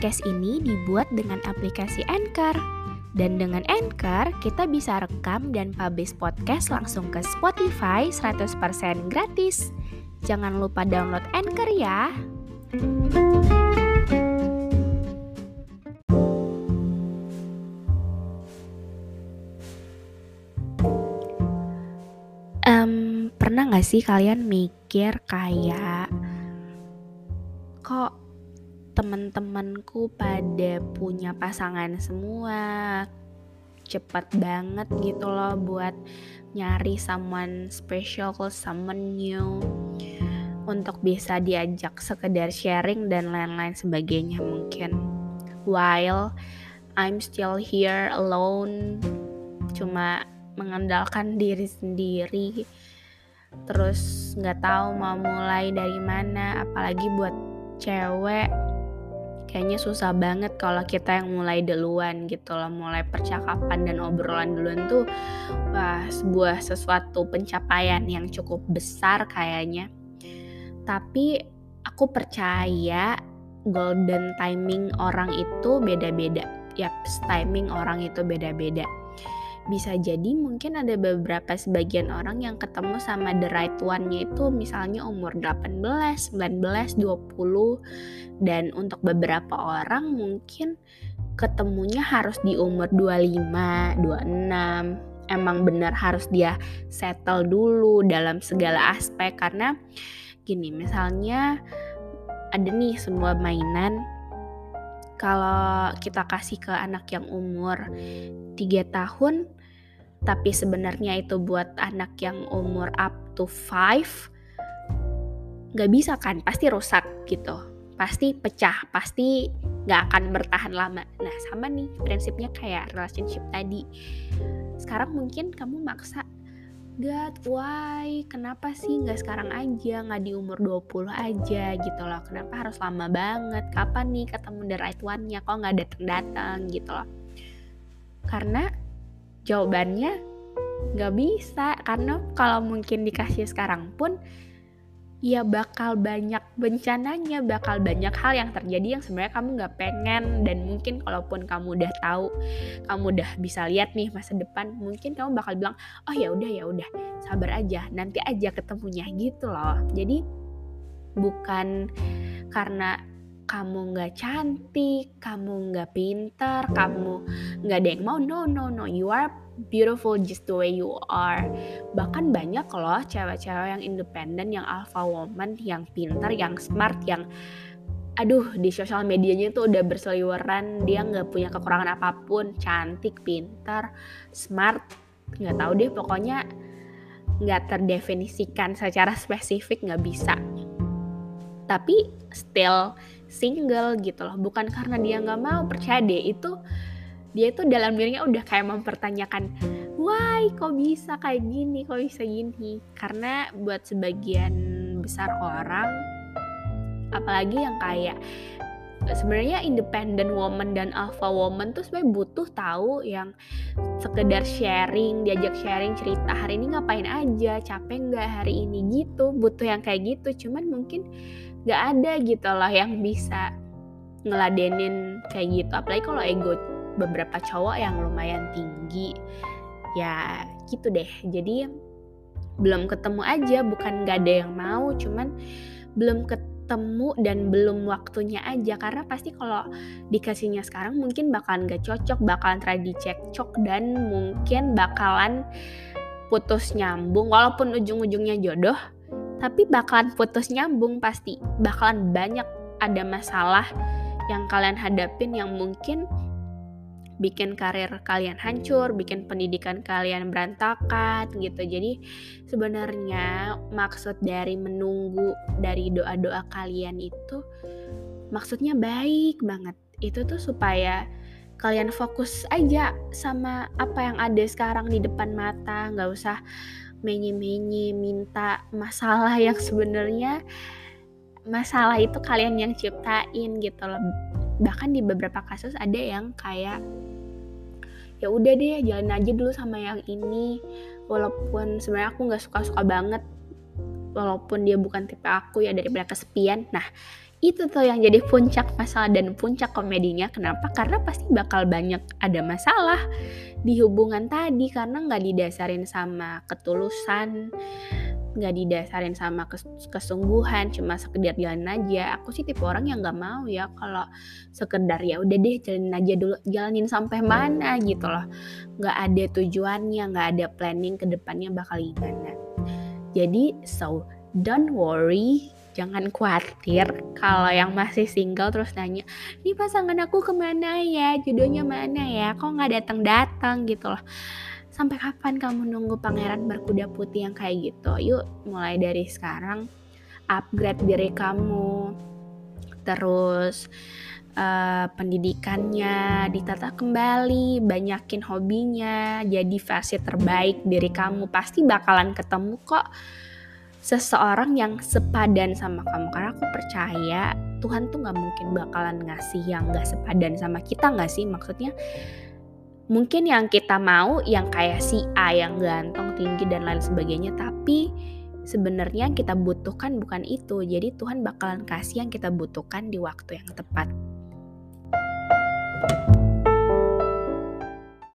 podcast ini dibuat dengan aplikasi Anchor. Dan dengan Anchor, kita bisa rekam dan publish podcast langsung ke Spotify 100% gratis. Jangan lupa download Anchor ya. Um, pernah gak sih kalian mikir kayak kok temen-temenku pada punya pasangan semua. Cepet banget gitu loh buat nyari someone special, someone new. Untuk bisa diajak sekedar sharing dan lain-lain sebagainya mungkin. While I'm still here alone. Cuma mengandalkan diri sendiri. Terus nggak tahu mau mulai dari mana. Apalagi buat cewek kayaknya susah banget kalau kita yang mulai duluan gitu loh mulai percakapan dan obrolan duluan tuh wah sebuah sesuatu pencapaian yang cukup besar kayaknya. Tapi aku percaya golden timing orang itu beda-beda. Yap timing orang itu beda-beda bisa jadi mungkin ada beberapa sebagian orang yang ketemu sama the right one-nya itu misalnya umur 18, 19, 20 dan untuk beberapa orang mungkin ketemunya harus di umur 25, 26 emang benar harus dia settle dulu dalam segala aspek karena gini misalnya ada nih sebuah mainan kalau kita kasih ke anak yang umur 3 tahun tapi sebenarnya itu buat anak yang umur up to 5 nggak bisa kan? Pasti rusak gitu. Pasti pecah pasti nggak akan bertahan lama. Nah sama nih prinsipnya kayak relationship tadi. Sekarang mungkin kamu maksa God, why? Kenapa sih nggak sekarang aja, nggak di umur 20 aja gitu loh. Kenapa harus lama banget? Kapan nih ketemu the right one-nya? Kok nggak datang-datang gitu loh. Karena jawabannya nggak bisa. Karena kalau mungkin dikasih sekarang pun, ya bakal banyak bencananya, bakal banyak hal yang terjadi yang sebenarnya kamu nggak pengen dan mungkin kalaupun kamu udah tahu, kamu udah bisa lihat nih masa depan, mungkin kamu bakal bilang, oh ya udah ya udah, sabar aja, nanti aja ketemunya gitu loh. Jadi bukan karena kamu nggak cantik, kamu nggak pintar, kamu nggak ada yang mau. No, no, no. You are beautiful just the way you are. Bahkan banyak loh cewek-cewek yang independen, yang alpha woman, yang pintar, yang smart, yang aduh di sosial medianya tuh udah berseliweran. Dia nggak punya kekurangan apa pun. Cantik pintar smart nggak tahu deh pokoknya nggak terdefinisikan secara spesifik nggak bisa. Tapi still single gitu loh. Bukan karena dia nggak mau percaya deh itu dia itu dalam dirinya udah kayak mempertanyakan why kok bisa kayak gini kok bisa gini? Karena buat sebagian besar orang apalagi yang kayak sebenarnya independent woman dan alpha woman tuh sebenarnya butuh tahu yang sekedar sharing diajak sharing cerita hari ini ngapain aja capek nggak hari ini? Gitu butuh yang kayak gitu. Cuman mungkin gak ada gitu loh yang bisa ngeladenin kayak gitu. Apalagi kalau ego beberapa cowok yang lumayan tinggi. Ya gitu deh. Jadi belum ketemu aja bukan gak ada yang mau cuman belum ketemu dan belum waktunya aja. Karena pasti kalau dikasihnya sekarang mungkin bakalan gak cocok bakalan terjadi cekcok dan mungkin bakalan putus nyambung. Walaupun ujung-ujungnya jodoh tapi bakalan putus nyambung pasti. Bakalan banyak ada masalah yang kalian hadapin yang mungkin bikin karir kalian hancur, bikin pendidikan kalian berantakan gitu. Jadi sebenarnya maksud dari menunggu dari doa-doa kalian itu maksudnya baik banget. Itu tuh supaya kalian fokus aja sama apa yang ada sekarang di depan mata, nggak usah menye-menye minta masalah yang sebenarnya masalah itu kalian yang ciptain gitu loh bahkan di beberapa kasus ada yang kayak ya udah deh jalan aja dulu sama yang ini. Walaupun sebenarnya aku nggak suka-suka banget walaupun dia bukan tipe aku ya daripada kesepian. Nah itu tuh yang jadi puncak masalah dan puncak komedinya. Kenapa? Karena pasti bakal banyak ada masalah di hubungan tadi karena nggak didasarin sama ketulusan nggak didasarin sama kes kesungguhan cuma sekedar jalan aja. Aku sih tipe orang yang nggak mau ya kalau sekedar ya udah deh jalanin aja dulu jalanin sampai mana gitu loh. Nggak ada tujuannya nggak ada planning ke depannya bakal gimana. Jadi so don't worry jangan khawatir kalau yang masih single terus nanya ini pasangan aku ke mana ya? Jodohnya mana ya? Kok nggak datang datang gitu loh sampai kapan kamu nunggu pangeran berkuda putih yang kayak gitu? Yuk mulai dari sekarang upgrade diri kamu. Terus uh, pendidikannya ditata kembali banyakin hobinya jadi versi terbaik diri kamu. Pasti bakalan ketemu kok seseorang yang sepadan sama kamu. Karena aku percaya Tuhan tuh nggak mungkin bakalan ngasih yang nggak sepadan sama kita nggak sih? Maksudnya mungkin yang kita mau yang kayak si A yang ganteng tinggi dan lain sebagainya tapi sebenarnya yang kita butuhkan bukan itu jadi Tuhan bakalan kasih yang kita butuhkan di waktu yang tepat. thank you